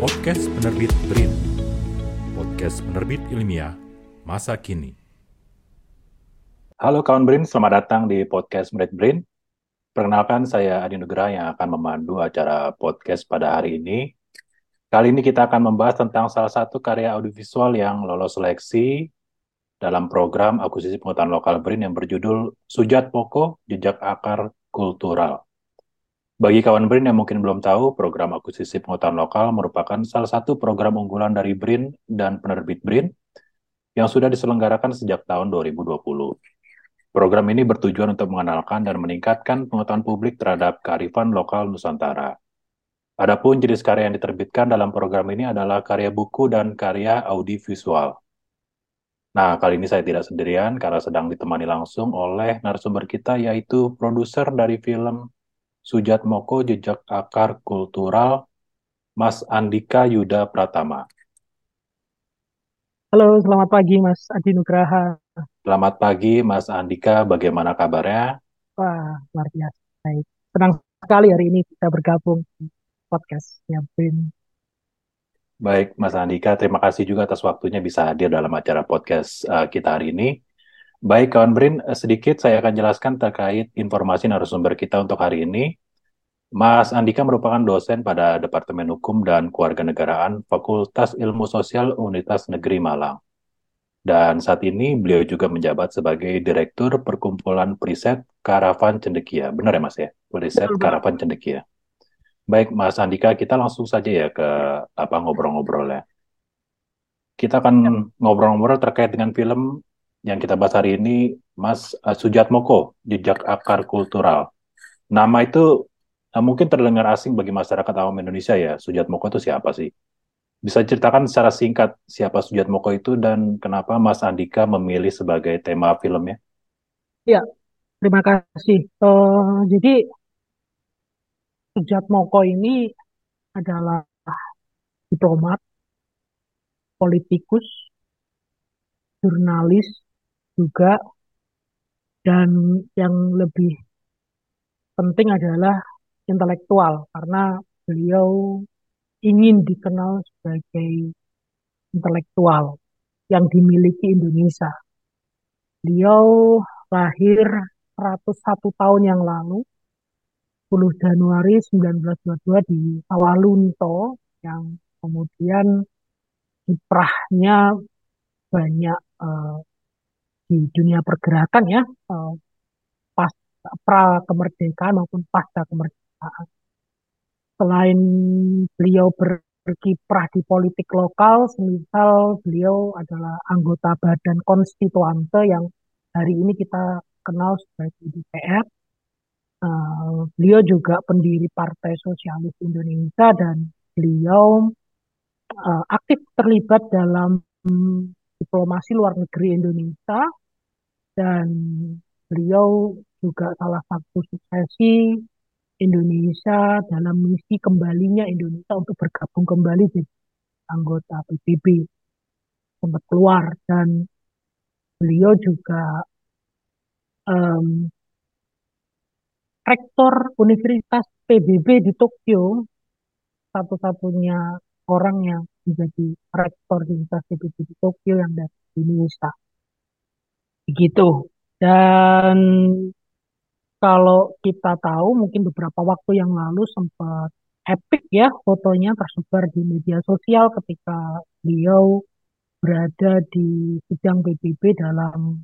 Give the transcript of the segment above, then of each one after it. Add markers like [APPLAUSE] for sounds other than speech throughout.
Podcast Penerbit Brin Podcast penerbit ilmiah masa kini Halo kawan Brin, selamat datang di podcast Penerbit Brin. Perkenalkan saya Adi Nugra yang akan memandu acara podcast pada hari ini. Kali ini kita akan membahas tentang salah satu karya audiovisual yang lolos seleksi dalam program akuisisi pengetahuan lokal BRIN yang berjudul Sujat Poko, Jejak Akar Kultural. Bagi kawan BRIN yang mungkin belum tahu, program akuisisi pengetahuan lokal merupakan salah satu program unggulan dari BRIN dan penerbit BRIN yang sudah diselenggarakan sejak tahun 2020. Program ini bertujuan untuk mengenalkan dan meningkatkan pengetahuan publik terhadap kearifan lokal Nusantara. Adapun jenis karya yang diterbitkan dalam program ini adalah karya buku dan karya audiovisual. Nah, kali ini saya tidak sendirian karena sedang ditemani langsung oleh narasumber kita yaitu produser dari film Sujat Moko Jejak Akar Kultural, Mas Andika Yuda Pratama. Halo, selamat pagi Mas Adi Nugraha. Selamat pagi Mas Andika, bagaimana kabarnya? Wah, luar biasa. Baik. Senang sekali hari ini bisa bergabung di podcastnya Brin. Baik, Mas Andika, terima kasih juga atas waktunya bisa hadir dalam acara podcast uh, kita hari ini. Baik, kawan Brin, eh, sedikit saya akan jelaskan terkait informasi narasumber kita untuk hari ini. Mas Andika merupakan dosen pada Departemen Hukum dan Kewarganegaraan Fakultas Ilmu Sosial Universitas Negeri Malang. Dan saat ini beliau juga menjabat sebagai Direktur Perkumpulan Periset Karavan Cendekia. Benar ya Mas ya? Periset Karavan Cendekia. Baik Mas Andika, kita langsung saja ya ke apa ngobrol-ngobrol ya. Kita akan ngobrol-ngobrol terkait dengan film yang kita bahas hari ini Mas uh, Sujatmoko, Jejak Akar Kultural. Nama itu uh, mungkin terdengar asing bagi masyarakat awam Indonesia ya. Sujatmoko itu siapa sih? Bisa ceritakan secara singkat siapa Sujatmoko itu dan kenapa Mas Andika memilih sebagai tema filmnya? Ya, terima kasih. Uh, jadi Sujatmoko ini adalah diplomat, politikus, jurnalis, juga dan yang lebih penting adalah intelektual karena beliau ingin dikenal sebagai intelektual yang dimiliki Indonesia. Beliau lahir 101 tahun yang lalu, 10 Januari 1922 di Sawalunto yang kemudian kiprahnya banyak uh, di dunia pergerakan ya eh, pas pra kemerdekaan maupun pasca kemerdekaan. Selain beliau berkiprah di politik lokal, semisal beliau adalah anggota Badan Konstituante yang hari ini kita kenal sebagai DPR. Uh, eh, beliau juga pendiri Partai Sosialis Indonesia dan beliau uh, aktif terlibat dalam um, diplomasi luar negeri Indonesia dan beliau juga salah satu suksesi Indonesia dalam misi kembalinya Indonesia untuk bergabung kembali di anggota PBB sempat keluar dan beliau juga um, rektor Universitas PBB di Tokyo satu-satunya orang yang menjadi rektor di Universitas PBB di Tokyo yang dari Indonesia. Begitu. Dan kalau kita tahu mungkin beberapa waktu yang lalu sempat epic ya fotonya tersebar di media sosial ketika beliau berada di sidang PBB dalam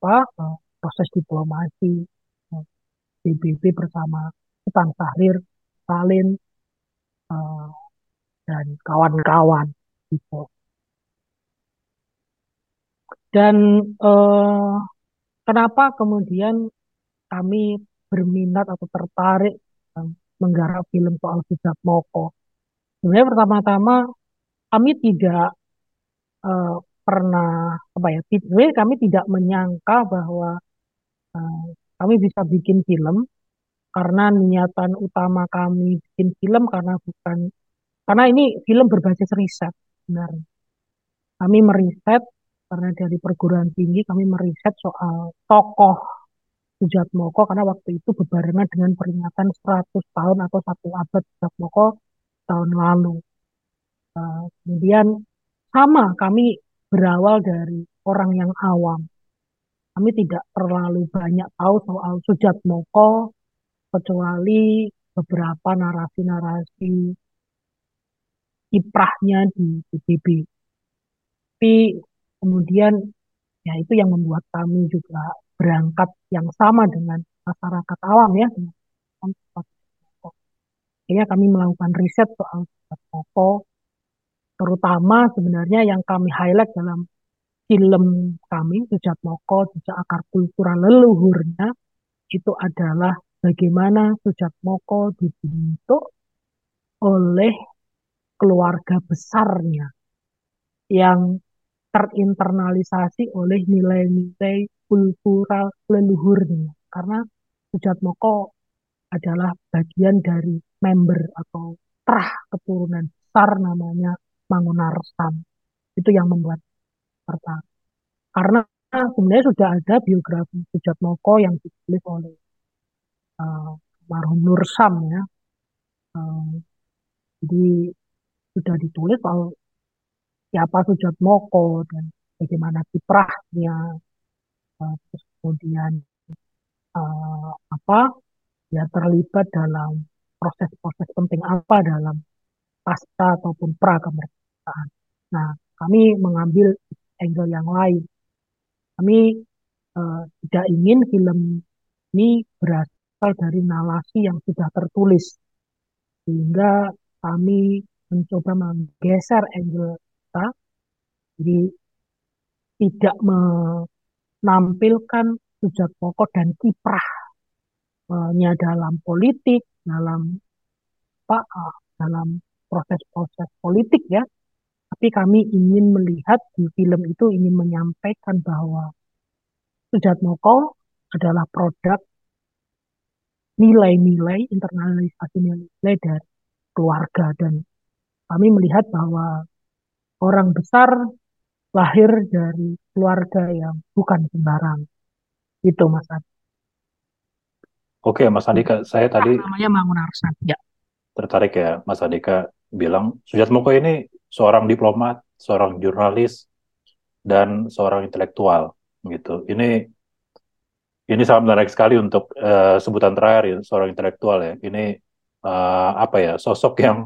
apa eh, proses diplomasi PBB bersama Sultan Syahrir, Stalin, uh, dan kawan-kawan gitu. Dan eh, kenapa kemudian kami berminat atau tertarik menggarap film soal Sujat Moko? Sebenarnya pertama-tama kami tidak eh, pernah apa ya, kami tidak menyangka bahwa eh, kami bisa bikin film karena niatan utama kami bikin film karena bukan karena ini film berbasis riset sebenarnya. Kami meriset karena dari perguruan tinggi kami meriset soal tokoh Sujatmoko karena waktu itu berbarengan dengan peringatan 100 tahun atau satu abad Sujatmoko tahun lalu. Uh, kemudian sama kami berawal dari orang yang awam. Kami tidak terlalu banyak tahu soal Sujat Moko kecuali beberapa narasi-narasi kiprahnya di PBB. Tapi kemudian ya itu yang membuat kami juga berangkat yang sama dengan masyarakat awam ya. Akhirnya kami melakukan riset soal Moko, terutama sebenarnya yang kami highlight dalam film kami, Sujat Moko, Jejak Akar Kultural Leluhurnya, itu adalah bagaimana Sujat Moko dibentuk oleh keluarga besarnya yang terinternalisasi oleh nilai-nilai kultural leluhurnya. Karena Sujat Moko adalah bagian dari member atau terah keturunan besar namanya Mangunarsam. Itu yang membuat pertama. Karena sebenarnya sudah ada biografi Sujat Moko yang ditulis oleh uh, Nur Sam ya. Uh, jadi sudah ditulis soal siapa Sujat Moko dan bagaimana kiprahnya, uh, terus kemudian uh, apa ya terlibat dalam proses-proses penting apa dalam pasca ataupun pra kemerdekaan. Nah, kami mengambil angle yang lain. Kami uh, tidak ingin film ini berasal dari narasi yang sudah tertulis, sehingga kami mencoba menggeser angle jadi tidak menampilkan sujat pokok dan kiprahnya dalam politik, dalam apa, uh, dalam proses-proses politik ya, tapi kami ingin melihat di film itu ingin menyampaikan bahwa Sujatmoko adalah produk nilai-nilai internalisasi nilai dari keluarga. Dan kami melihat bahwa orang besar lahir dari keluarga yang bukan sembarang. Itu Mas Adi. Oke Mas Andika, saya tadi namanya Mangunarsan. Ya. Tertarik ya Mas Andika bilang Sujatmoko ini seorang diplomat, seorang jurnalis, dan seorang intelektual gitu. Ini ini sangat menarik sekali untuk uh, sebutan terakhir ya, seorang intelektual ya. Ini uh, apa ya sosok yang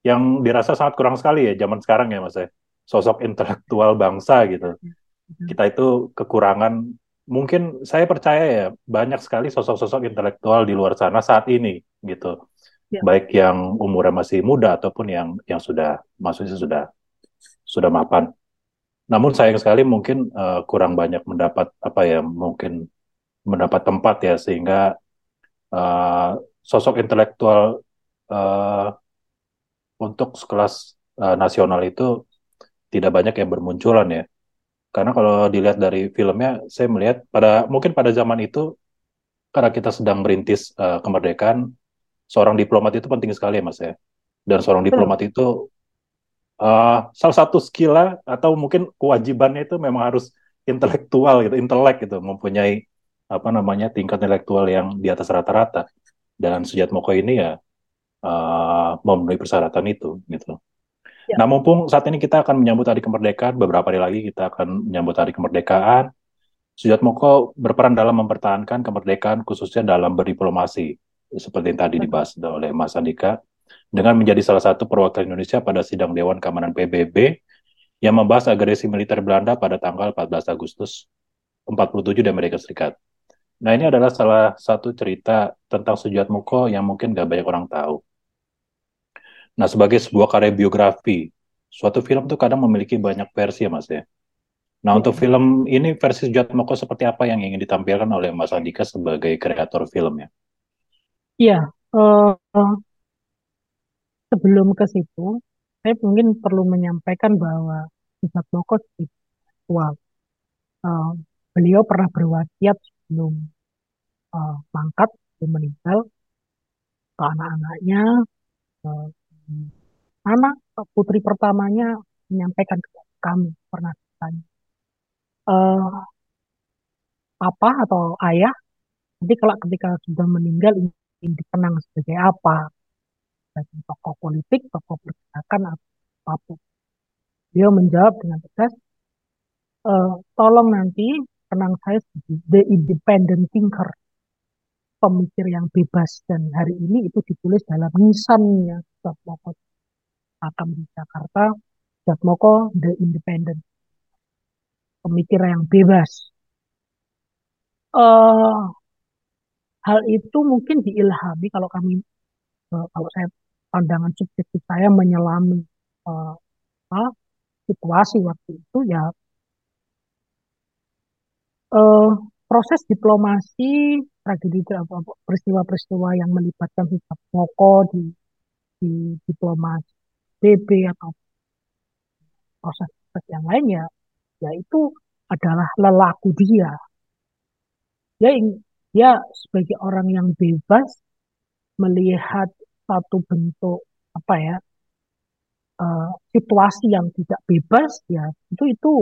yang dirasa sangat kurang sekali ya zaman sekarang ya mas ya. Sosok intelektual bangsa gitu. Kita itu kekurangan. Mungkin saya percaya ya banyak sekali sosok-sosok intelektual di luar sana saat ini gitu ya. baik yang umurnya masih muda ataupun yang yang sudah maksudnya sudah sudah mapan. Namun sayang sekali mungkin uh, kurang banyak mendapat apa ya mungkin mendapat tempat ya sehingga uh, sosok intelektual uh, untuk sekelas uh, nasional itu tidak banyak yang bermunculan ya. Karena kalau dilihat dari filmnya, saya melihat pada mungkin pada zaman itu karena kita sedang merintis uh, kemerdekaan, seorang diplomat itu penting sekali ya mas ya. Dan seorang diplomat itu uh, salah satu skill atau mungkin kewajibannya itu memang harus intelektual gitu, intelek gitu, mempunyai apa namanya tingkat intelektual yang di atas rata-rata. Dan Sujat Moko ini ya uh, memenuhi persyaratan itu gitu. Ya. Nah, mumpung saat ini kita akan menyambut hari kemerdekaan, beberapa hari lagi kita akan menyambut hari kemerdekaan. Sujat Moko berperan dalam mempertahankan kemerdekaan khususnya dalam berdiplomasi seperti yang tadi dibahas oleh Mas Andika, dengan menjadi salah satu perwakilan Indonesia pada sidang Dewan Keamanan PBB yang membahas agresi militer Belanda pada tanggal 14 Agustus 47 di Amerika Serikat. Nah ini adalah salah satu cerita tentang Sujat Muko yang mungkin gak banyak orang tahu. Nah sebagai sebuah karya biografi, suatu film itu kadang memiliki banyak versi ya Mas ya. Nah untuk film ini versi Sujat Moko seperti apa yang ingin ditampilkan oleh Mas Andika sebagai kreator filmnya? Iya, uh, sebelum ke situ, saya mungkin perlu menyampaikan bahwa Ustadz Moko spiritual. Uh, beliau pernah berwasiat sebelum uh, mangkat, sebelum meninggal, ke anak-anaknya, uh, anak putri pertamanya menyampaikan ke kami pernah tanya, uh, apa atau ayah, nanti kalau ketika sudah meninggal ingin dikenang sebagai apa? Sebagai tokoh politik, tokoh pergerakan, atau apa pun. Dia menjawab dengan tegas, e, tolong nanti tenang saya the independent thinker, pemikir yang bebas. Dan hari ini itu ditulis dalam nisannya Jatmoko akan di Jakarta Jatmoko the independent. Pemikir yang bebas. Uh, hal itu mungkin diilhami kalau kami uh, kalau saya pandangan subjektif saya menyelami uh, uh, situasi waktu itu ya uh, proses diplomasi tragedi peristiwa-peristiwa yang melibatkan sikap moko di, di diplomasi BB atau proses yang lain ya yaitu adalah lelaku dia. Dia dia sebagai orang yang bebas melihat satu bentuk apa ya uh, situasi yang tidak bebas ya itu itu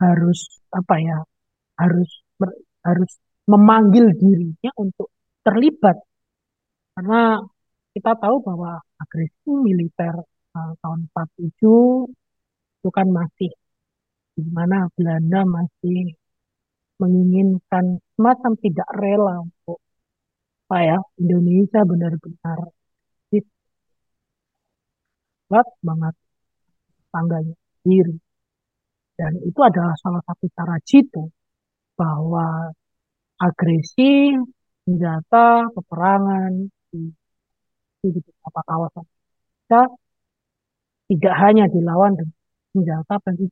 harus apa ya harus harus memanggil dirinya untuk terlibat. Karena kita tahu bahwa agresi militer uh, tahun 47 itu kan masih di mana Belanda masih menginginkan semacam tidak rela untuk apa ya Indonesia benar-benar buat banget tangganya sendiri. Dan itu adalah salah satu cara jitu bahwa agresi senjata peperangan di, di beberapa kawasan kita tidak hanya dilawan dengan senjata tapi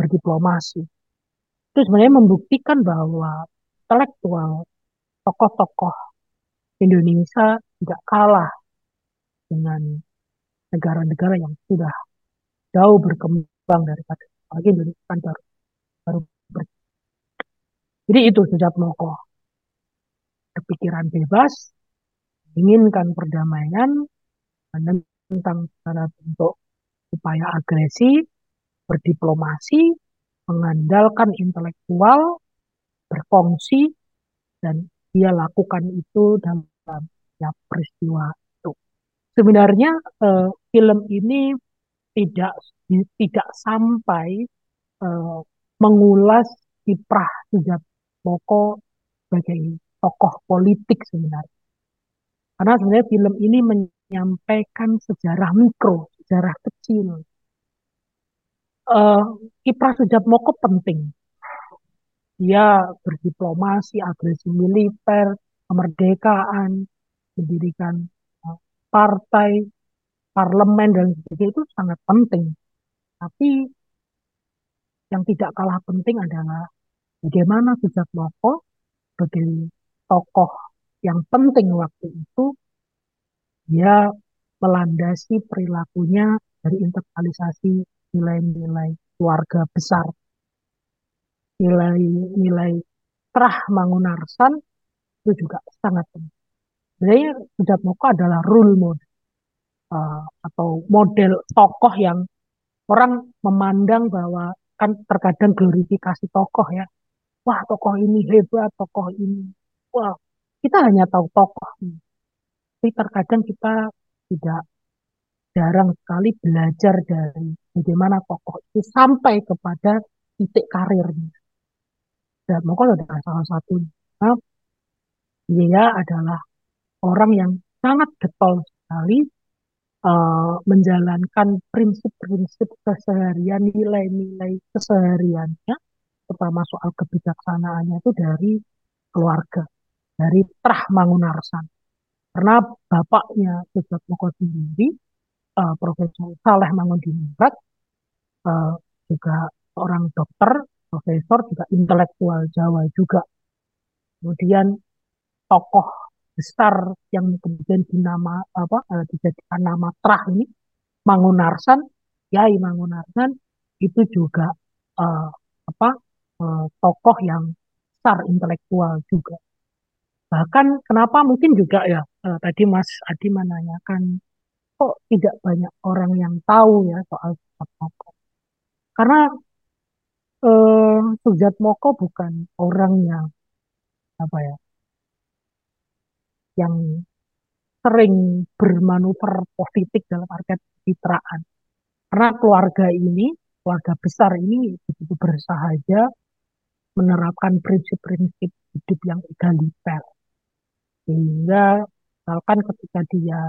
berdiplomasi itu sebenarnya membuktikan bahwa intelektual tokoh-tokoh Indonesia tidak kalah dengan negara-negara yang sudah jauh berkembang daripada lagi Indonesia kan baru. Jadi itu sejak moko kepikiran bebas inginkan perdamaian tentang segala bentuk upaya agresi berdiplomasi mengandalkan intelektual, berfungsi, dan dia lakukan itu dalam ya, peristiwa itu. Sebenarnya eh, film ini tidak tidak sampai eh, mengulas kiprah Moko sebagai tokoh politik sebenarnya. Karena sebenarnya film ini menyampaikan sejarah mikro, sejarah kecil uh, kiprah Moko penting. Dia berdiplomasi, agresi militer, kemerdekaan, mendirikan uh, partai, parlemen dan sebagainya itu sangat penting. Tapi yang tidak kalah penting adalah bagaimana Moko sebagai tokoh yang penting waktu itu dia melandasi perilakunya dari internalisasi nilai-nilai keluarga besar, nilai-nilai terah mangunarsan itu juga sangat penting. Sebenarnya Sujat Moko adalah role model uh, atau model tokoh yang orang memandang bahwa kan terkadang glorifikasi tokoh ya. Wah tokoh ini hebat, tokoh ini. Wah kita hanya tahu tokoh. Tapi terkadang kita tidak jarang sekali belajar dari bagaimana tokoh itu sampai kepada titik karirnya. Dan Mongol adalah salah satunya. Dia adalah orang yang sangat getol sekali uh, menjalankan prinsip-prinsip keseharian, nilai-nilai kesehariannya, terutama soal kebijaksanaannya itu dari keluarga, dari Trah Mangunarsan. Karena bapaknya Sejak Moko sendiri uh, Profesor Saleh Mangundinurat uh, juga seorang dokter, profesor juga intelektual Jawa juga. Kemudian tokoh besar yang kemudian dinama apa uh, dijadikan nama terah ini Mangunarsan, Yai Mangunarsan itu juga uh, apa uh, tokoh yang besar intelektual juga. Bahkan kenapa mungkin juga ya uh, tadi Mas Adi menanyakan kok tidak banyak orang yang tahu ya soal Sujat Moko. Karena eh, Sujat Moko bukan orang yang apa ya, yang sering bermanuver politik dalam arti pencitraan. Karena keluarga ini, keluarga besar ini begitu bersahaja menerapkan prinsip-prinsip hidup yang egaliter. Sehingga misalkan ketika dia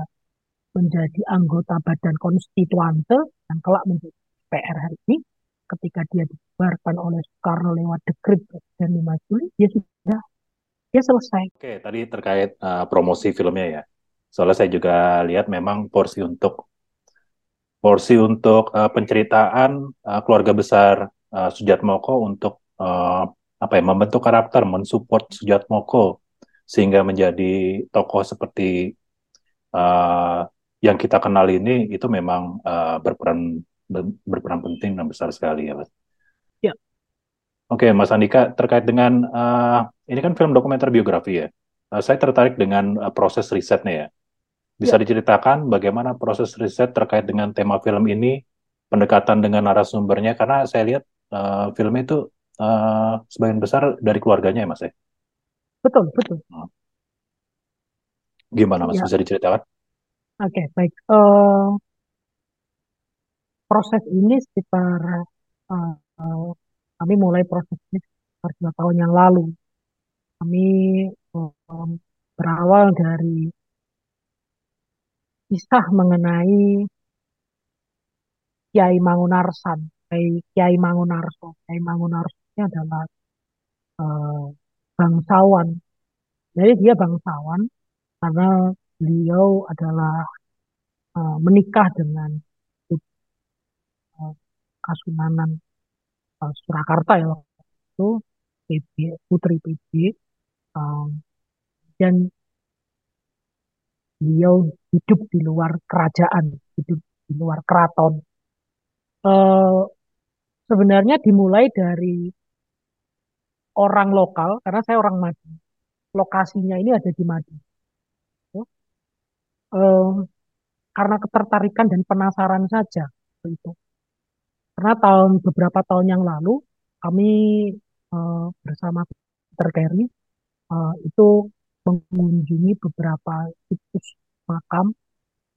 menjadi anggota badan konstituante yang kelak menjadi PR hari ini, ketika dia dibubarkan oleh Soekarno lewat dekret Presiden 5 Juli, dia sudah dia selesai. Oke, tadi terkait uh, promosi filmnya ya. Soalnya saya juga lihat memang porsi untuk porsi untuk uh, penceritaan uh, keluarga besar uh, Sujatmoko untuk uh, apa ya membentuk karakter, mensupport Sujatmoko sehingga menjadi tokoh seperti uh, yang kita kenal ini itu memang uh, berperan berperan penting dan besar sekali ya, Mas. Ya. Oke, Mas Andika, terkait dengan uh, ini kan film dokumenter biografi ya. Uh, saya tertarik dengan uh, proses risetnya ya. Bisa ya. diceritakan bagaimana proses riset terkait dengan tema film ini, pendekatan dengan narasumbernya, karena saya lihat uh, film itu uh, sebagian besar dari keluarganya ya, Mas ya. Betul, betul. Hmm. Gimana, Mas? Ya. Bisa diceritakan? Oke, okay, baik. Uh, proses ini sekitar uh, uh, kami mulai proses ini sekitar dua tahun yang lalu. Kami um, berawal dari kisah mengenai Kiai Mangunarsan. Kiai, Kiai Mangunarso. Kiai Mangunarso ini adalah uh, bangsawan. Jadi dia bangsawan karena beliau adalah uh, menikah dengan Kasunanan uh, Surakarta ya waktu itu PB, Putri PB um, dan beliau hidup di luar kerajaan, hidup di luar keraton. Uh, sebenarnya dimulai dari orang lokal, karena saya orang Madi. Lokasinya ini ada di Madi. Uh, karena ketertarikan dan penasaran saja itu. Karena tahun beberapa tahun yang lalu kami uh, bersama Peter Carey uh, itu mengunjungi beberapa situs makam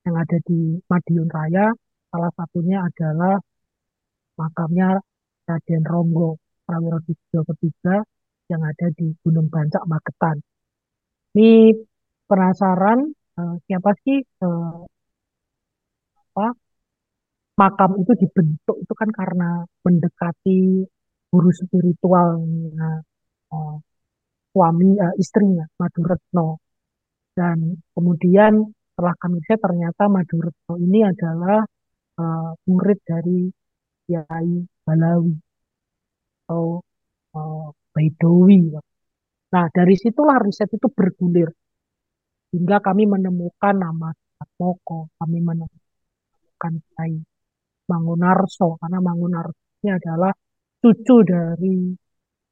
yang ada di Madiun Raya. Salah satunya adalah makamnya Raden Ronggo Prawiro ketiga yang ada di Gunung Bancak Magetan. Ini penasaran uh, siapa sih uh, apa makam itu dibentuk? Itu kan karena mendekati guru spiritualnya uh, suami uh, istrinya Maduretno dan kemudian setelah kami lihat ternyata Maduretno ini adalah uh, murid dari Kiai Balawi atau uh, Baidowi. Nah dari situlah riset itu bergulir hingga kami menemukan nama Moko, kami menemukan Kiai Mangunarso karena Mangunarso ini adalah cucu dari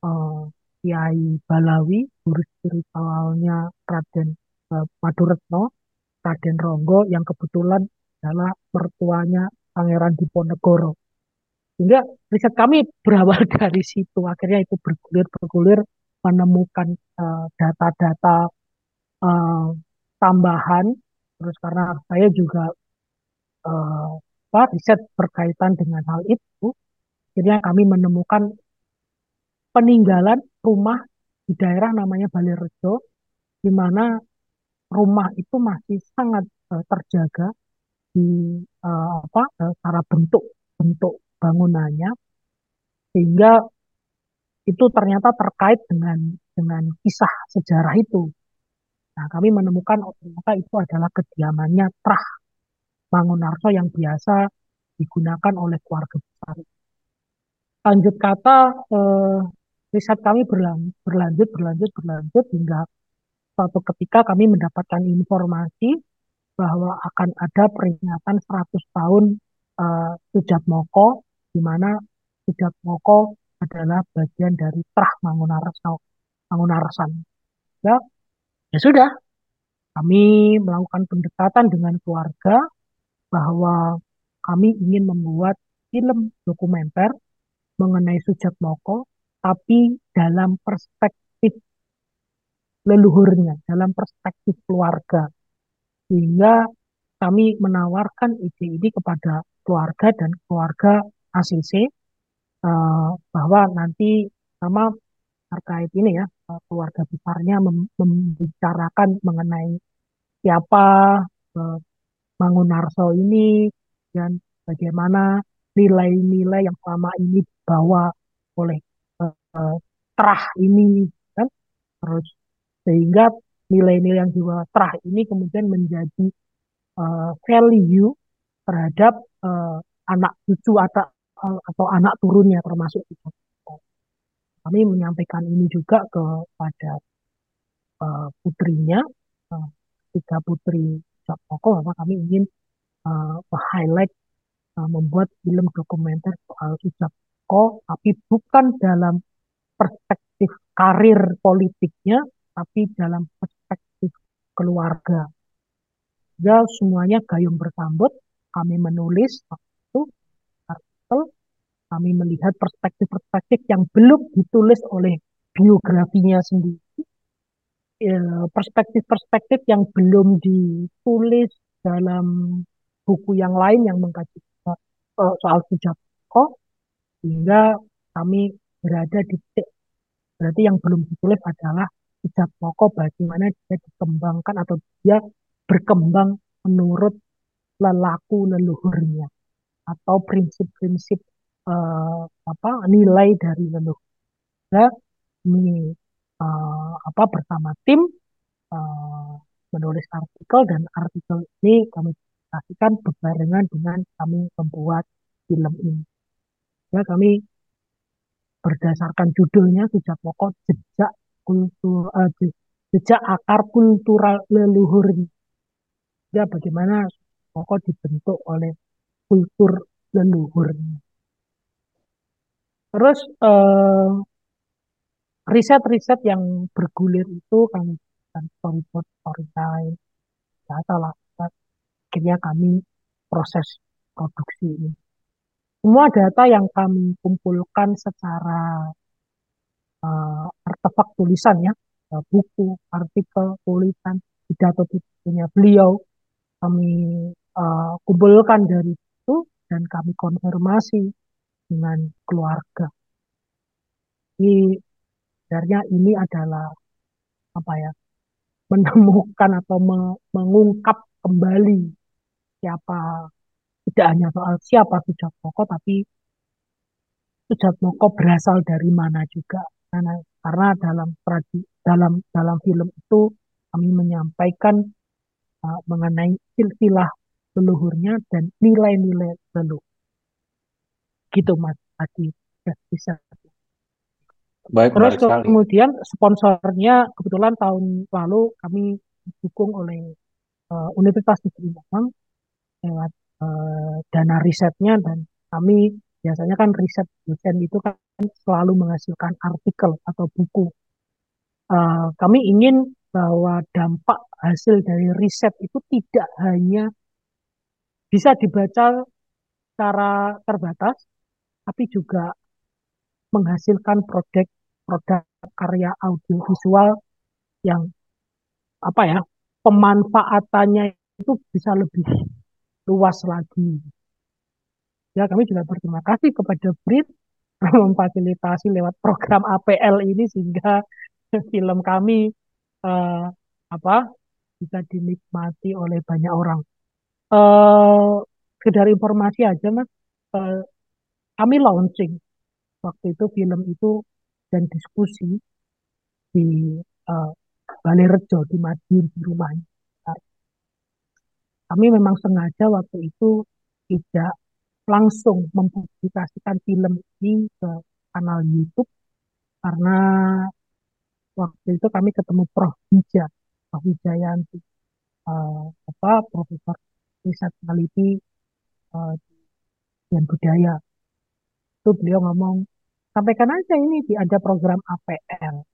uh, Kiai Balawi, guru spiritualnya Raden uh, Maduretno, Raden Ronggo yang kebetulan adalah mertuanya Pangeran Diponegoro. Sehingga riset kami berawal [LAUGHS] dari situ. Akhirnya itu bergulir-bergulir menemukan eh, data-data uh, uh, tambahan. Terus karena saya juga uh, apa riset berkaitan dengan hal itu, akhirnya kami menemukan peninggalan rumah di daerah namanya Balerejo, di mana rumah itu masih sangat uh, terjaga di uh, apa uh, secara bentuk bentuk bangunannya, sehingga itu ternyata terkait dengan dengan kisah sejarah itu. Nah, kami menemukan oh, ternyata itu adalah kediamannya Trah Mangunarso yang biasa digunakan oleh keluarga besar. Lanjut kata, eh, riset kami berlanjut, berlanjut, berlanjut, berlanjut hingga suatu ketika kami mendapatkan informasi bahwa akan ada peringatan 100 tahun eh, Sujat Moko, di mana Sujat Moko adalah bagian dari Trah Mangunarso, Mangunarsan. Ya, ya sudah, kami melakukan pendekatan dengan keluarga, bahwa kami ingin membuat film dokumenter mengenai Sujat Moko, tapi dalam perspektif leluhurnya, dalam perspektif keluarga. Sehingga kami menawarkan ide ini kepada keluarga dan keluarga ACC uh, bahwa nanti sama terkait ini ya keluarga besarnya mem membicarakan mengenai siapa uh, Mangunarso ini dan bagaimana nilai-nilai yang selama ini dibawa oleh uh, terah ini kan? Terus sehingga nilai-nilai yang dibawa terah ini kemudian menjadi uh, value terhadap uh, anak cucu atau atau anak turunnya termasuk itu. Kami menyampaikan ini juga kepada uh, putrinya, uh, tiga putri Joko, bahwa kami ingin uh, highlight uh, membuat film dokumenter soal Joko, tapi bukan dalam perspektif karir politiknya, tapi dalam perspektif keluarga ya semuanya gayung bersambut. Kami menulis kami melihat perspektif-perspektif yang belum ditulis oleh biografinya sendiri, ya, perspektif-perspektif yang belum ditulis dalam buku yang lain yang mengkaji uh, soal Sujatko, sehingga kami berada di titik. Berarti yang belum ditulis adalah Sujatko bagaimana dia dikembangkan atau dia berkembang menurut lelaku leluhurnya atau prinsip-prinsip uh, apa nilai dari leluhur. Ya, ini uh, apa bersama tim uh, menulis artikel dan artikel ini kami kasihkan berbarengan dengan kami membuat film ini. Ya, kami berdasarkan judulnya sejak pokok jejak kultur uh, jejak akar kultural leluhurnya ya bagaimana pokok dibentuk oleh kultur leluhurnya. Terus eh, riset-riset yang bergulir itu kami dan storyboard, storyline, data lah. Akhirnya kami proses produksi ini. Semua data yang kami kumpulkan secara uh, artefak tulisan ya, buku, artikel, tulisan, pidato punya beliau, kami uh, kumpulkan dari itu dan kami konfirmasi dengan keluarga. Jadi sebenarnya ini adalah apa ya menemukan atau me mengungkap kembali siapa tidak hanya soal siapa Sujatmoko tapi Sujatmoko berasal dari mana juga karena karena dalam dalam dalam film itu kami menyampaikan uh, mengenai silsilah leluhurnya dan nilai-nilai leluhur. Gitu Mas Adi. Ya, bisa. Baik, Terus kemudian sponsornya kebetulan tahun lalu kami didukung oleh uh, Universitas Negeri Malang lewat uh, dana risetnya dan kami biasanya kan riset dosen itu kan selalu menghasilkan artikel atau buku. Uh, kami ingin bahwa dampak hasil dari riset itu tidak hanya bisa dibaca secara terbatas, tapi juga menghasilkan produk-produk karya audiovisual yang apa ya pemanfaatannya itu bisa lebih luas lagi. Ya kami juga berterima kasih kepada Brit [LAUGHS] memfasilitasi lewat program APL ini sehingga [LAUGHS] film kami uh, apa bisa dinikmati oleh banyak orang. Uh, sekedar informasi aja mas, uh, kami launching waktu itu film itu dan diskusi di uh, Balai Rejo di Madiun di rumahnya. Kami memang sengaja waktu itu tidak langsung mempublikasikan film ini ke kanal YouTube karena waktu itu kami ketemu Prof. Bija, Prof. Wijayanti, uh, apa Profesor riset peneliti uh, dan budaya. Itu beliau ngomong, sampaikan aja ini di ada program APL.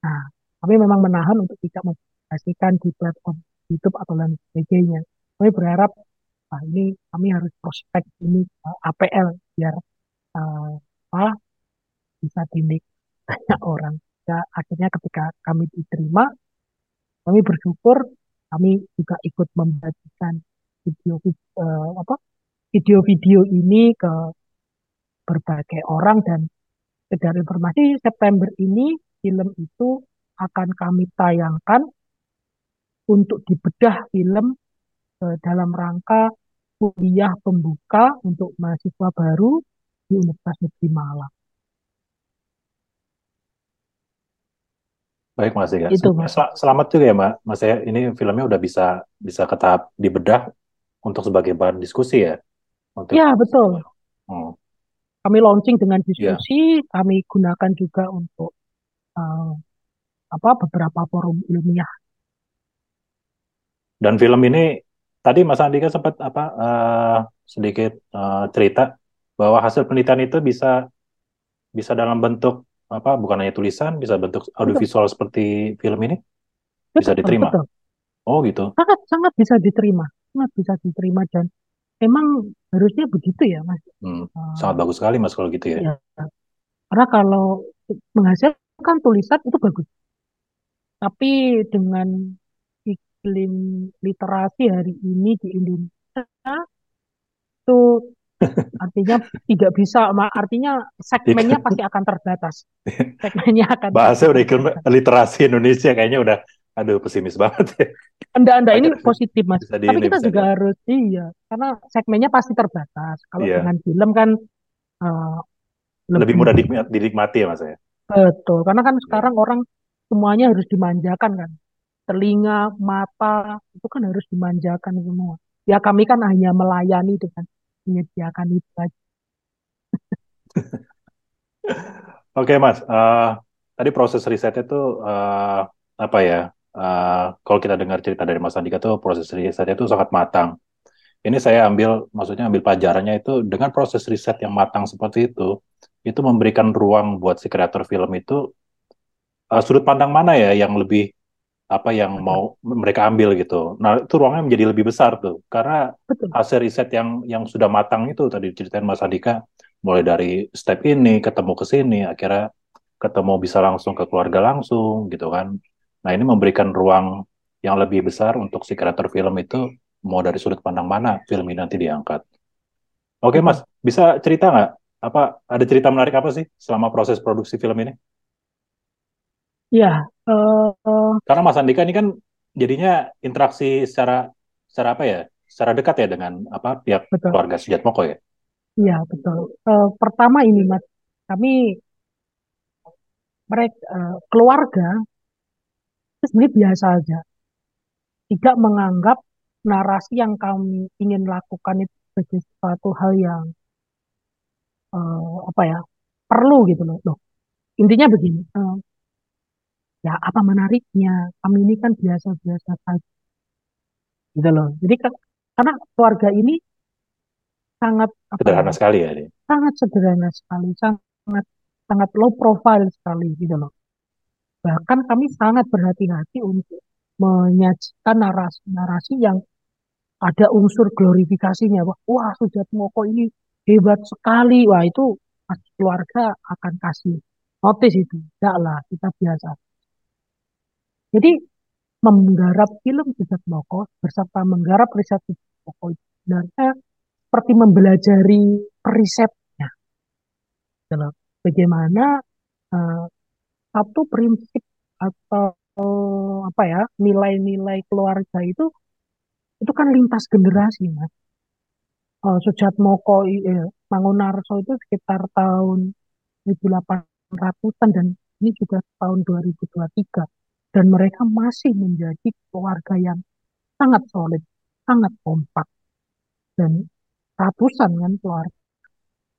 Nah, kami memang menahan untuk tidak mempublikasikan di platform YouTube atau lain sebagainya. Kami berharap nah ini kami harus prospek ini uh, eh, APL biar uh, apa bisa dinik banyak [LAUGHS] orang ya, akhirnya ketika kami diterima, kami bersyukur kami juga ikut membagikan video uh, apa video-video ini ke berbagai orang dan sekedar informasi September ini film itu akan kami tayangkan untuk dibedah film uh, dalam rangka kuliah pembuka untuk mahasiswa baru di Universitas Negeri Malang. Baik Mas ya. Itu, Mas. Selamat juga ya Mbak. Mas ya, ini filmnya udah bisa bisa ke tahap dibedah untuk sebagai bahan diskusi ya. Untuk ya betul. Hmm. Kami launching dengan diskusi, ya. kami gunakan juga untuk uh, apa beberapa forum ilmiah. Dan film ini tadi Mas Andika sempat apa uh, sedikit uh, cerita bahwa hasil penelitian itu bisa bisa dalam bentuk apa bukan hanya tulisan bisa bentuk audiovisual betul. seperti film ini bisa diterima betul. oh gitu sangat sangat bisa diterima sangat bisa diterima dan emang harusnya begitu ya mas? Hmm, uh, sangat bagus sekali mas kalau gitu ya, ya karena kalau menghasilkan tulisan itu bagus. Tapi dengan iklim literasi hari ini di Indonesia itu [LAUGHS] Artinya tidak bisa, artinya segmennya pasti akan terbatas. [LAUGHS] Segmennya akan Bahasa udah ikut literasi Indonesia kayaknya udah aduh pesimis banget ya. Anda-anda ini positif Mas. Tapi ini, kita juga di... harus iya, karena segmennya pasti terbatas. Kalau iya. dengan film kan uh, lebih, lebih mudah dinikmati ya Mas ya. Betul, karena kan iya. sekarang orang semuanya harus dimanjakan kan. Telinga, mata itu kan harus dimanjakan semua. Ya kami kan hanya melayani dengan menyediakan itu aja. [LAUGHS] Oke Mas, uh, tadi proses riset itu uh, apa ya? Uh, kalau kita dengar cerita dari Mas Andika tuh proses riset itu sangat matang. Ini saya ambil, maksudnya ambil pelajarannya itu dengan proses riset yang matang seperti itu, itu memberikan ruang buat si kreator film itu uh, sudut pandang mana ya yang lebih apa yang mau mereka ambil gitu. Nah itu ruangnya menjadi lebih besar tuh karena Betul. hasil riset yang yang sudah matang itu tadi ceritain Mas Andika mulai dari step ini ketemu ke sini akhirnya ketemu bisa langsung ke keluarga langsung gitu kan. Nah ini memberikan ruang yang lebih besar untuk si kreator film itu mau dari sudut pandang mana film ini nanti diangkat. Oke Mas, bisa cerita nggak apa ada cerita menarik apa sih selama proses produksi film ini? Ya, uh, Karena Mas Andika ini kan jadinya interaksi secara secara apa ya? Secara dekat ya dengan apa pihak betul. keluarga Moko ya? Iya, betul. Uh, pertama ini Mas, kami mereka uh, keluarga itu sebenarnya biasa aja. Tidak menganggap narasi yang kami ingin lakukan itu sebagai suatu hal yang uh, apa ya perlu gitu loh. loh. Intinya begini, uh, ya apa menariknya kami ini kan biasa-biasa saja gitu loh jadi kan karena keluarga ini sangat apa, sederhana ya, sekali ya sangat sederhana sekali sangat sangat low profile sekali gitu loh bahkan kami sangat berhati-hati untuk menyajikan narasi-narasi yang ada unsur glorifikasinya. Wah, wah Sujat Moko ini hebat sekali. Wah itu keluarga akan kasih notis itu. Enggak lah kita biasa. Jadi menggarap film Sujat Moko beserta menggarap riset Sujat Moko itu sebenarnya seperti mempelajari perisetnya. Dalam bagaimana uh, satu prinsip atau apa ya nilai-nilai keluarga itu itu kan lintas generasi mas. Uh, Sujat Moko eh, Mangunarso itu sekitar tahun 1800-an dan ini juga tahun 2023 dan mereka masih menjadi keluarga yang sangat solid, sangat kompak dan ratusan kan keluarga.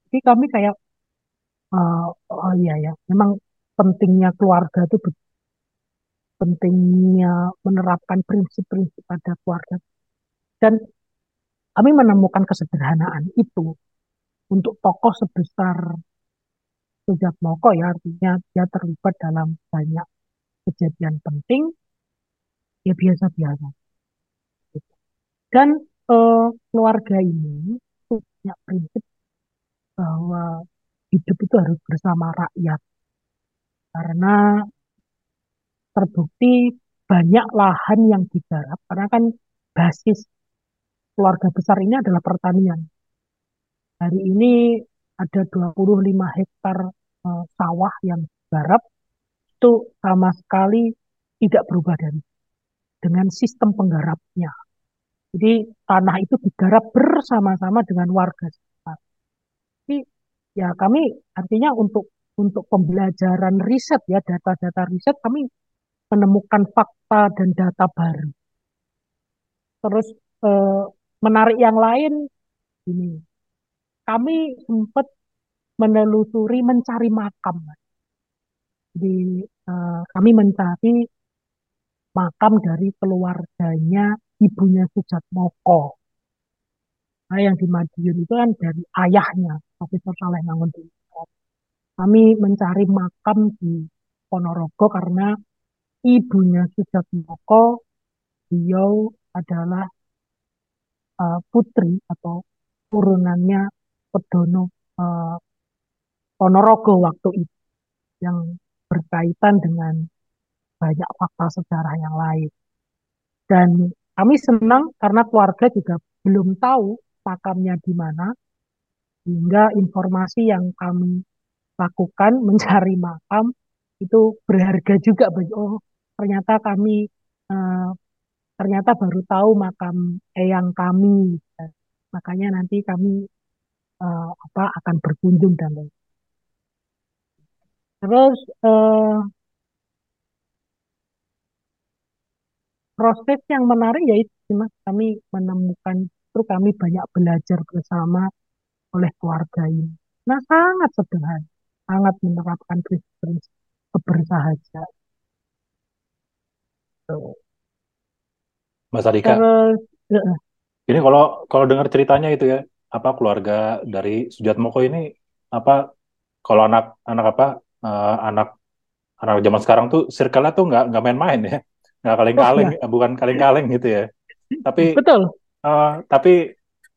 Jadi kami kayak uh, oh iya ya, memang pentingnya keluarga itu pentingnya menerapkan prinsip-prinsip pada keluarga dan kami menemukan kesederhanaan itu untuk tokoh sebesar Sujat Moko ya artinya dia terlibat dalam banyak kejadian penting ya biasa-biasa. Dan uh, keluarga ini punya prinsip bahwa hidup itu harus bersama rakyat. Karena terbukti banyak lahan yang digarap karena kan basis keluarga besar ini adalah pertanian. Hari ini ada 25 hektar uh, sawah yang garap itu sama sekali tidak berubah dari dengan sistem penggarapnya. Jadi tanah itu digarap bersama-sama dengan warga sekitar. Jadi ya kami artinya untuk untuk pembelajaran riset ya data-data riset kami menemukan fakta dan data baru. Terus eh, menarik yang lain ini kami sempat menelusuri mencari makam. Jadi uh, kami mencari makam dari keluarganya ibunya Sujat Moko. Nah, yang di Madiun itu kan dari ayahnya, Profesor Saleh Mangun Kami mencari makam di Ponorogo karena ibunya Sujat Moko, beliau adalah uh, putri atau turunannya Pedono uh, Ponorogo waktu itu yang berkaitan dengan banyak fakta sejarah yang lain. Dan kami senang karena keluarga juga belum tahu makamnya di mana, sehingga informasi yang kami lakukan [LAUGHS] mencari makam itu berharga juga bagi oh ternyata kami uh, ternyata baru tahu makam eyang kami makanya nanti kami uh, apa akan berkunjung dan lain. Terus uh, proses yang menarik yaitu mas kami menemukan itu kami banyak belajar bersama oleh keluarga ini. Nah sangat sederhana, sangat menerapkan prinsip-prinsip kebersahaja. Mas Adika, Terus, uh, ini kalau kalau dengar ceritanya itu ya, apa keluarga dari Sujatmoko ini apa kalau anak anak apa uh, anak anak zaman sekarang tuh circle-nya tuh nggak nggak main-main ya. Nggak kaleng-kaleng oh, bukan kaleng-kaleng gitu ya. Tapi betul. uh, tapi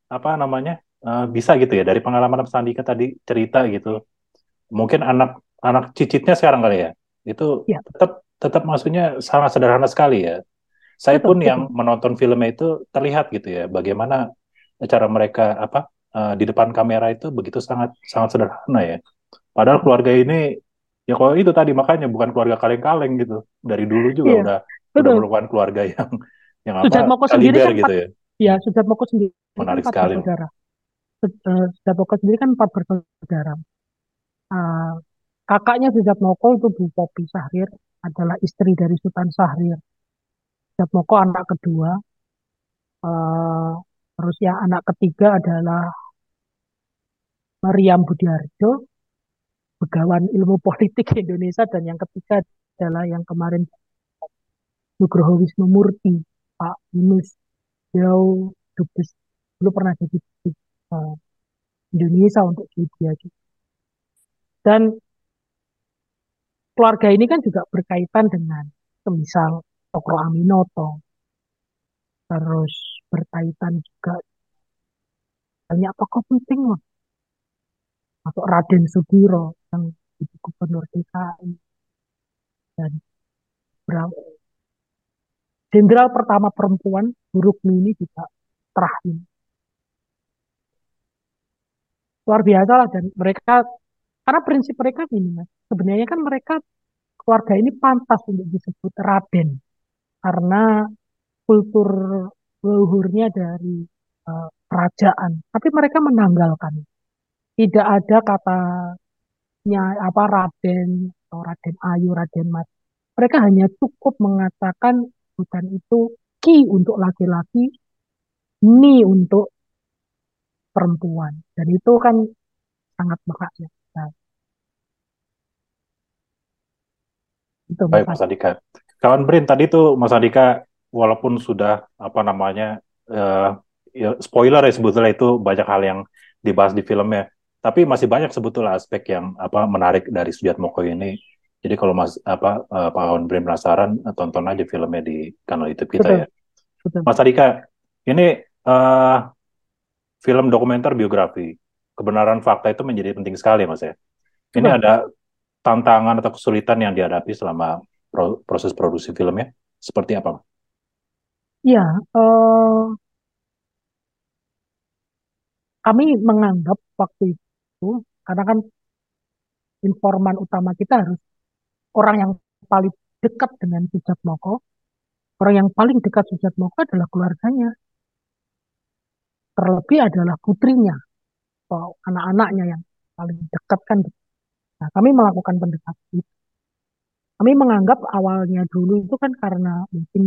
apa namanya uh, bisa gitu ya dari pengalaman Mas Andika tadi cerita gitu mungkin anak anak cicitnya sekarang kali ya itu ya. tetap tetap maksudnya sangat sederhana sekali ya saya betul, pun betul. yang menonton filmnya itu terlihat gitu ya bagaimana cara mereka apa uh, di depan kamera itu begitu sangat sangat sederhana ya. Padahal keluarga ini ya kalau itu tadi makanya bukan keluarga kaleng-kaleng gitu. Dari dulu juga iya, udah betul. udah merupakan keluarga yang yang Sujat apa Moko sendiri kan gitu ya. Iya, Sujat Moko sendiri menarik kan sekali. Bersaudara. Eh, Sujat Moko sendiri kan empat bersaudara. Uh, kakaknya Sujat Moko itu Bu Popi Sahrir adalah istri dari Sultan Sahrir. Sujat Moko anak kedua. Uh, Terus yang anak ketiga adalah Mariam Budiarjo, Begawan Ilmu [LAUGHS] Politik Indonesia, dan yang ketiga adalah yang kemarin Nugroho Wisnu Murti, Pak Yunus. Beliau dubes dulu pernah jadi uh, Indonesia untuk Swedia juga. Dan keluarga ini kan juga berkaitan dengan semisal Tokro Aminoto, terus berkaitan juga banyak tokoh penting loh. Masuk Raden Sugiro yang jadi gubernur DKI dan jenderal pertama perempuan Buruk ini juga terakhir. Luar biasa lah dan mereka karena prinsip mereka ini mas sebenarnya kan mereka keluarga ini pantas untuk disebut Raden karena kultur leluhurnya dari uh, kerajaan, tapi mereka menanggalkan. Tidak ada katanya apa Raden atau Raden Ayu, Raden Mat. Mereka hanya cukup mengatakan hutan itu ki untuk laki-laki, ni untuk perempuan. Dan itu kan sangat. Nah, itu Baik Mas Andika. Kawan Brin, tadi tuh Mas Andika walaupun sudah apa namanya uh, ya, spoiler ya sebetulnya itu banyak hal yang dibahas di filmnya tapi masih banyak sebetulnya aspek yang apa menarik dari Sujat Moko ini jadi kalau mas apa uh, Pak Awan Brin penasaran tonton aja filmnya di kanal YouTube kita Betul. ya Betul. Mas Adika ini uh, film dokumenter biografi kebenaran fakta itu menjadi penting sekali mas ya ini Betul. ada tantangan atau kesulitan yang dihadapi selama pro proses produksi filmnya seperti apa? Ya, uh, kami menganggap waktu itu karena kan informan utama kita harus orang yang paling dekat dengan Sujatmoko. Orang yang paling dekat Sujatmoko adalah keluarganya. Terlebih adalah putrinya atau anak-anaknya yang paling dekat kan. Nah, kami melakukan pendekatan itu. Kami menganggap awalnya dulu itu kan karena mungkin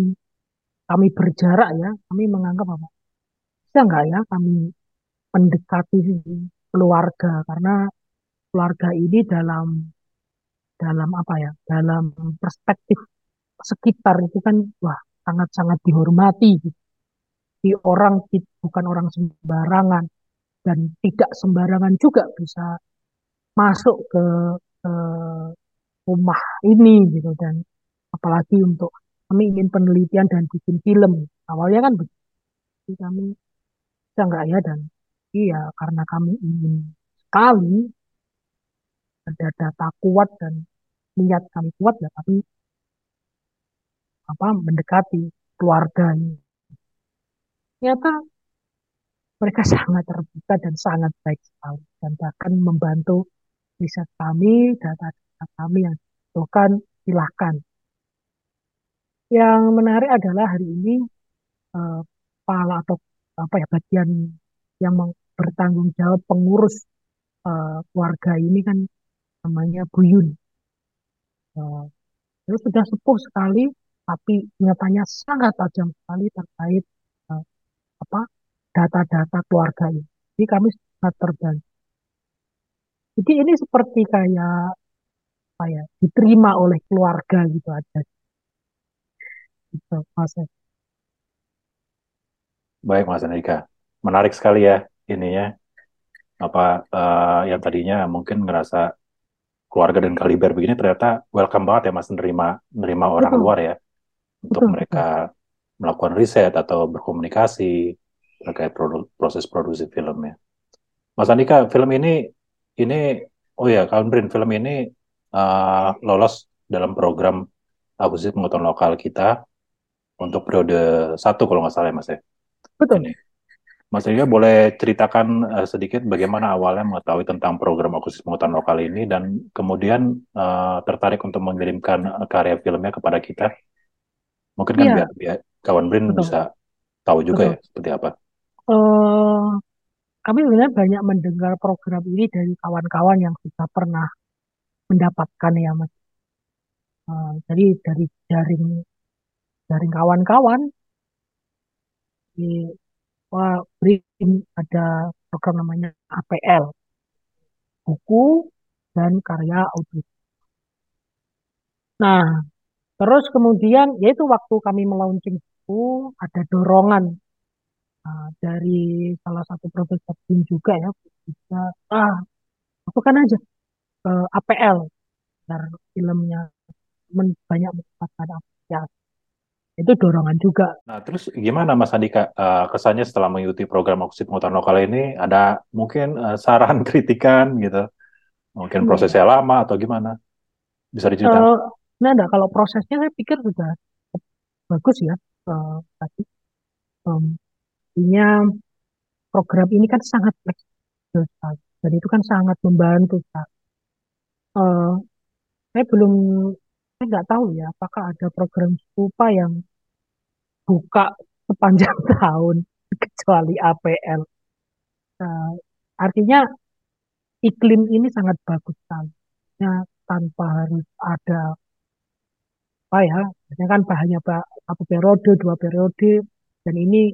kami berjarak ya, kami menganggap apa? Bisa nggak ya kami mendekati keluarga karena keluarga ini dalam dalam apa ya dalam perspektif sekitar itu kan wah sangat-sangat dihormati gitu. di orang bukan orang sembarangan dan tidak sembarangan juga bisa masuk ke, ke rumah ini gitu. Dan apalagi untuk kami ingin penelitian dan bikin film. Awalnya kan begitu. Kami bisa nggak ya? Dan iya karena kami ingin sekali ada data kuat dan niat kami kuat ya tapi apa mendekati keluarga ini. Ternyata mereka sangat terbuka dan sangat baik sekali. Dan bahkan membantu riset kami, data-data kami yang dibutuhkan silahkan. Yang menarik adalah hari ini eh, atau apa ya bagian yang bertanggung jawab pengurus eh, keluarga ini kan namanya Buyun. Uh, itu sudah sepuh sekali, tapi nyatanya sangat tajam sekali terkait uh, apa data-data keluarga ini. Jadi kami sangat terbantu. Jadi ini seperti kayak apa ya diterima oleh keluarga gitu aja. Gitu, Mas. Baik, Mas Andika. Menarik sekali ya ininya apa uh, yang tadinya mungkin ngerasa keluarga dan kaliber begini ternyata welcome banget ya mas nerima nerima orang luar ya untuk mereka melakukan riset atau berkomunikasi terkait produ proses produksi filmnya. Mas Andika, film ini ini oh ya, Brin, film ini uh, lolos dalam program akuisisi pengetahuan lokal kita untuk periode satu kalau nggak salah ya Mas ya. Betul. Ini. Mas Ria boleh ceritakan uh, sedikit bagaimana awalnya mengetahui tentang program akuisisi pengetahuan lokal ini dan kemudian uh, tertarik untuk mengirimkan karya filmnya kepada kita? Mungkin kan ya. biar, biar kawan Brin Betul. bisa tahu juga Betul. ya seperti apa. Uh, kami sebenarnya banyak mendengar program ini dari kawan-kawan yang sudah pernah mendapatkan ya mas. Uh, jadi dari jaring jaring kawan-kawan di BRIN ada program namanya APL buku dan karya audio. Nah, terus kemudian yaitu waktu kami melaunching buku ada dorongan uh, dari salah satu profesor BIN juga ya bisa ah masukkan aja ke APL biar filmnya banyak mendapatkan apresiasi itu dorongan juga. Nah, terus gimana Mas Andika uh, kesannya setelah mengikuti program akuisisi pengetahuan lokal ini ada mungkin uh, saran [LAUGHS] kritikan gitu, mungkin hmm. prosesnya hmm. lama atau gimana? Bisa diceritakan? Uh, nah, nah, kalau prosesnya saya pikir sudah bagus ya uh, tadi. Um, program ini kan sangat fleksibel dan itu kan sangat membantu. Uh, saya belum saya nggak tahu ya apakah ada program serupa yang buka sepanjang [LAUGHS] tahun kecuali APL. Nah, artinya iklim ini sangat bagus sekali. Ya, tanpa harus ada apa ya, biasanya kan bahannya satu periode, dua periode, dan ini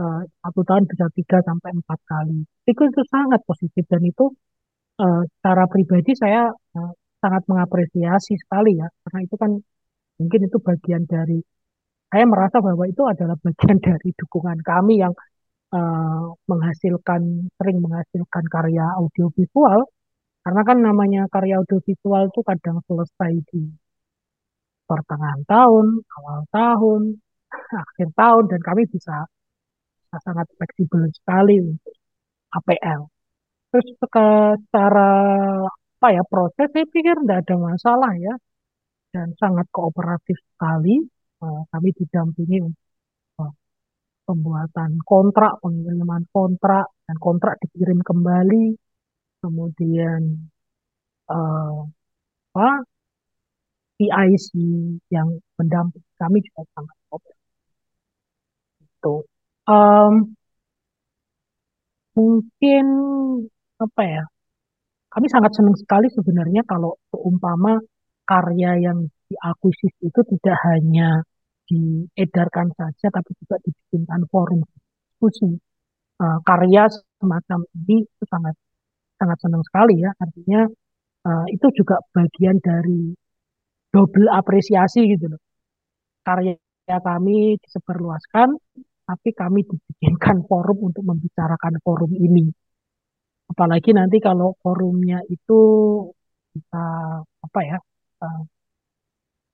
uh, satu tahun bisa tiga sampai empat kali. Itu itu sangat positif dan itu uh, secara pribadi saya uh, sangat mengapresiasi sekali ya, karena itu kan mungkin itu bagian dari saya merasa bahwa itu adalah bagian [LAUGHS] dari dukungan kami yang uh, menghasilkan sering menghasilkan karya audiovisual karena kan namanya karya audiovisual itu kadang selesai di pertengahan tahun, awal tahun, [LAUGHS] akhir tahun dan kami bisa, bisa sangat fleksibel sekali untuk APL. Terus secara apa ya proses saya pikir tidak ada masalah ya dan sangat kooperatif sekali uh, kami didampingi uh, pembuatan kontrak, pengiriman kontrak, dan kontrak dikirim kembali, kemudian uh, apa PIC yang mendampingi kami juga sangat open. Itu um, mungkin apa ya? Kami sangat senang sekali sebenarnya kalau seumpama karya yang diakuisisi itu tidak hanya diedarkan saja, tapi juga dibikinkan forum diskusi uh, karya semacam ini itu sangat sangat senang sekali ya. Artinya uh, itu juga bagian dari double apresiasi gitu loh. Karya kami disebarluaskan, tapi kami dibikinkan forum untuk membicarakan forum ini. Apalagi nanti kalau forumnya itu bisa apa ya, uh,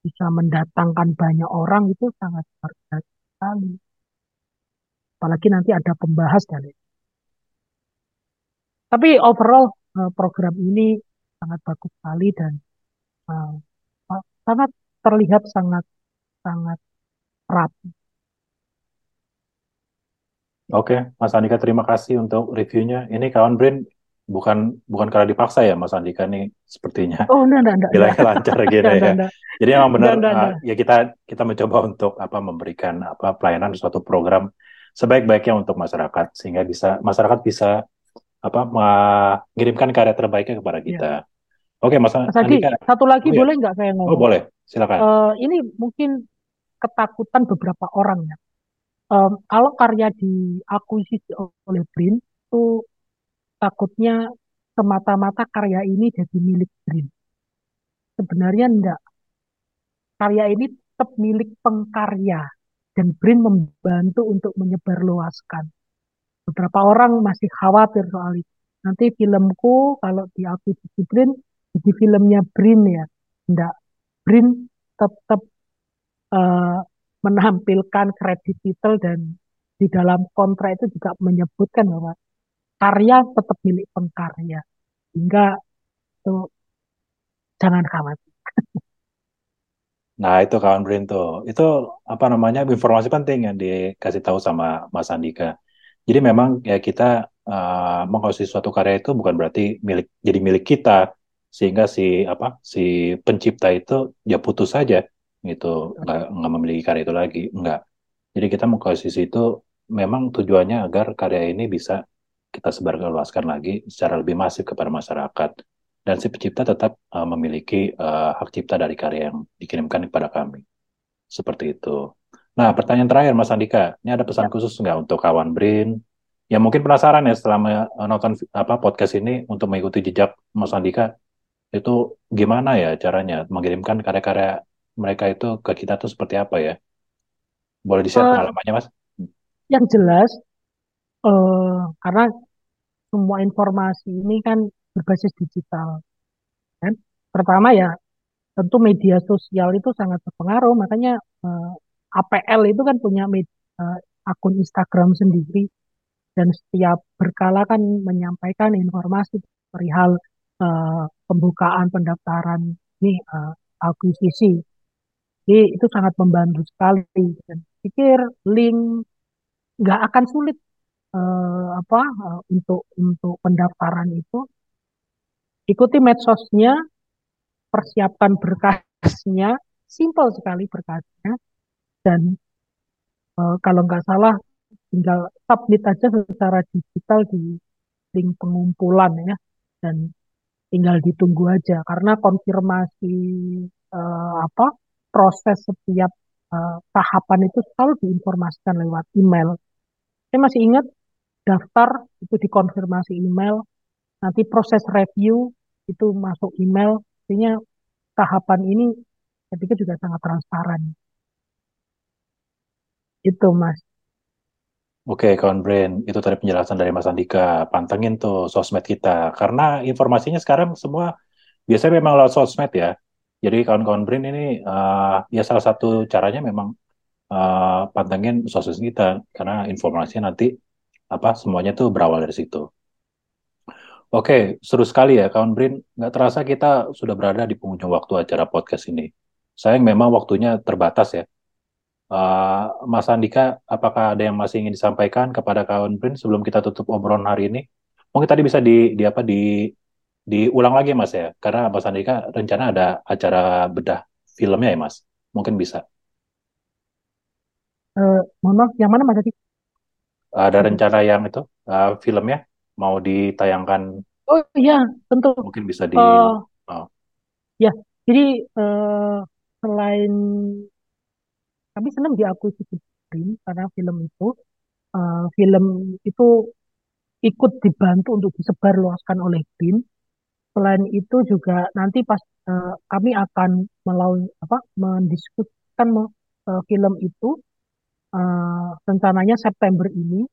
bisa mendatangkan banyak orang itu sangat berharga sekali. Apalagi nanti ada pembahas dan tapi overall uh, program ini sangat bagus sekali dan uh, sangat terlihat sangat sangat rapi. Oke, Mas Andika terima kasih untuk reviewnya. Ini kawan Brain bukan bukan karena dipaksa ya Mas Andika nih sepertinya. Oh, enggak, enggak, enggak. Bilangnya lancar gitu enggak, ya. Enggak, enggak. Jadi emang benar enggak, enggak, uh, ya kita kita mencoba untuk apa memberikan apa pelayanan suatu program sebaik-baiknya untuk masyarakat sehingga bisa masyarakat bisa apa mengirimkan karya terbaiknya kepada iya. kita. Ya. Oke, Mas, Mas Andika. satu lagi oh, boleh nggak saya ngomong? Oh, boleh. Silakan. Uh, ini mungkin ketakutan beberapa orang ya. Um, kalau karya diakuisisi oleh BRIN itu takutnya semata-mata karya ini jadi milik BRIN. Sebenarnya enggak. Karya ini tetap milik pengkarya dan BRIN membantu untuk menyebarluaskan beberapa orang masih khawatir soal itu. Nanti filmku kalau diakui di Brin, jadi filmnya Brin ya. Enggak. Brin tetap uh, menampilkan kredit titel dan di dalam kontrak itu juga menyebutkan bahwa karya tetap milik pengkarya. Hingga itu jangan khawatir. [LAUGHS] Nah, itu kawan Brin tuh. Itu apa namanya informasi penting yang dikasih tahu sama Mas Andika. Jadi memang ya kita uh, mengkonsumsi suatu karya itu bukan berarti milik jadi milik kita sehingga si apa si pencipta itu ya putus saja gitu nggak nggak memiliki karya itu lagi enggak. Jadi kita mengkonsumsi itu memang tujuannya agar karya ini bisa kita sebarluaskan lagi secara lebih masif kepada masyarakat dan si pencipta tetap uh, memiliki uh, hak cipta dari karya yang dikirimkan kepada kami. Seperti itu. Nah, pertanyaan terakhir Mas Andika, ini ada pesan ya. khusus nggak untuk kawan Brin? Ya mungkin penasaran ya setelah menonton apa podcast ini untuk mengikuti jejak Mas Andika itu gimana ya caranya mengirimkan karya-karya mereka itu ke kita tuh seperti apa ya? Boleh di-share uh, pengalamannya, Mas? Yang jelas, uh, karena semua informasi ini kan berbasis digital, kan? Pertama ya, tentu media sosial itu sangat berpengaruh, makanya uh, APL itu kan punya media, uh, akun Instagram sendiri dan setiap berkala kan menyampaikan informasi perihal uh, pembukaan pendaftaran ini uh, akuisisi. Jadi itu sangat membantu sekali. Dan pikir link nggak akan sulit uh, apa uh, untuk untuk pendaftaran itu. Ikuti medsosnya, persiapkan berkasnya, simpel sekali berkasnya. Dan uh, kalau nggak salah tinggal submit aja secara digital di link pengumpulan ya. Dan tinggal ditunggu aja. Karena konfirmasi uh, apa proses setiap uh, tahapan itu selalu diinformasikan lewat email. Saya masih ingat daftar itu dikonfirmasi email, nanti proses review itu masuk email, artinya tahapan ini ketika juga sangat transparan. Itu, Mas. Oke, kawan Brain, itu tadi penjelasan dari Mas Andika. Pantengin tuh sosmed kita, karena informasinya sekarang semua biasanya memang lewat sosmed ya. Jadi kawan-kawan Brain ini uh, ya salah satu caranya memang uh, pantengin sosmed kita, karena informasinya nanti apa semuanya tuh berawal dari situ. Oke, seru sekali ya kawan Brin. Nggak terasa kita sudah berada di penghujung waktu acara podcast ini. Sayang memang waktunya terbatas ya. Uh, Mas Andika, apakah ada yang masih ingin disampaikan kepada kawan Brin sebelum kita tutup obrolan hari ini? Mungkin tadi bisa di, di apa di diulang lagi Mas ya, karena Mas Andika rencana ada acara bedah filmnya ya Mas. Mungkin bisa. Uh, mohon maaf, yang mana Mas Adi? Ada rencana yang itu uh, filmnya mau ditayangkan? Oh iya, tentu. Mungkin bisa di. Uh, oh. Ya, jadi uh, selain kami senang diakuisisi BRIN karena film itu uh, film itu ikut dibantu untuk disebarluaskan oleh BRIN. Selain itu juga nanti pas uh, kami akan melalui apa mendiskusikan uh, film itu uh, rencananya September ini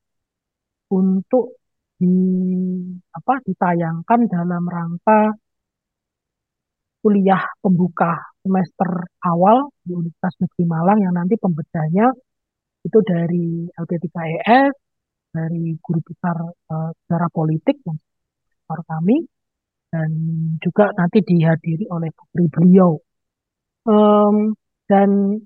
untuk di apa ditayangkan dalam rangka kuliah pembuka semester awal di Universitas Negeri Malang yang nanti pembedahnya itu dari LP3ES, dari guru besar uh, sejarah politik yang kami, dan juga nanti dihadiri oleh putri beliau. Um, dan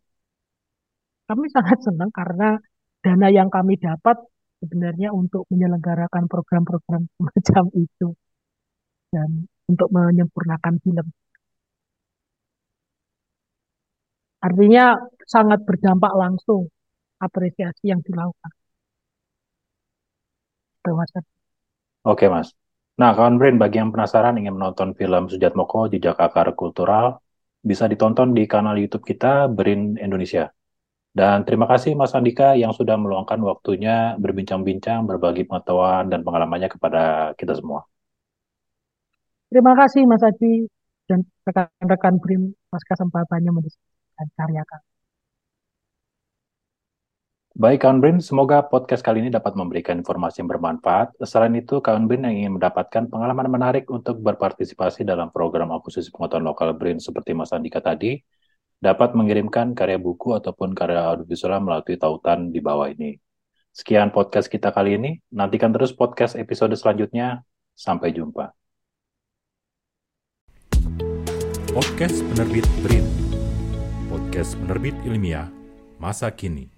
kami sangat senang karena dana yang kami dapat sebenarnya untuk menyelenggarakan program-program [LAUGHS] semacam itu dan untuk menyempurnakan film Artinya sangat berdampak langsung apresiasi yang dilakukan. Oke mas. Nah kawan Brain bagi yang penasaran ingin menonton film Sujat Moko Jejak Akar Kultural bisa ditonton di kanal YouTube kita Brin Indonesia. Dan terima kasih Mas Andika yang sudah meluangkan waktunya berbincang-bincang, berbagi pengetahuan dan pengalamannya kepada kita semua. Terima kasih Mas Adi dan rekan-rekan Brin atas kesempatannya mendiskusi karya kami. Baik, kawan Brin, semoga podcast kali ini dapat memberikan informasi yang bermanfaat. Selain itu, kawan Brin yang ingin mendapatkan pengalaman menarik untuk berpartisipasi dalam program akuisisi pengetahuan lokal Brin seperti Mas Andika tadi, dapat mengirimkan karya buku ataupun karya audiovisual melalui tautan di bawah ini. Sekian podcast kita kali ini. Nantikan terus podcast episode selanjutnya. Sampai jumpa. Podcast penerbit Brin podcast penerbit ilmiah masa kini.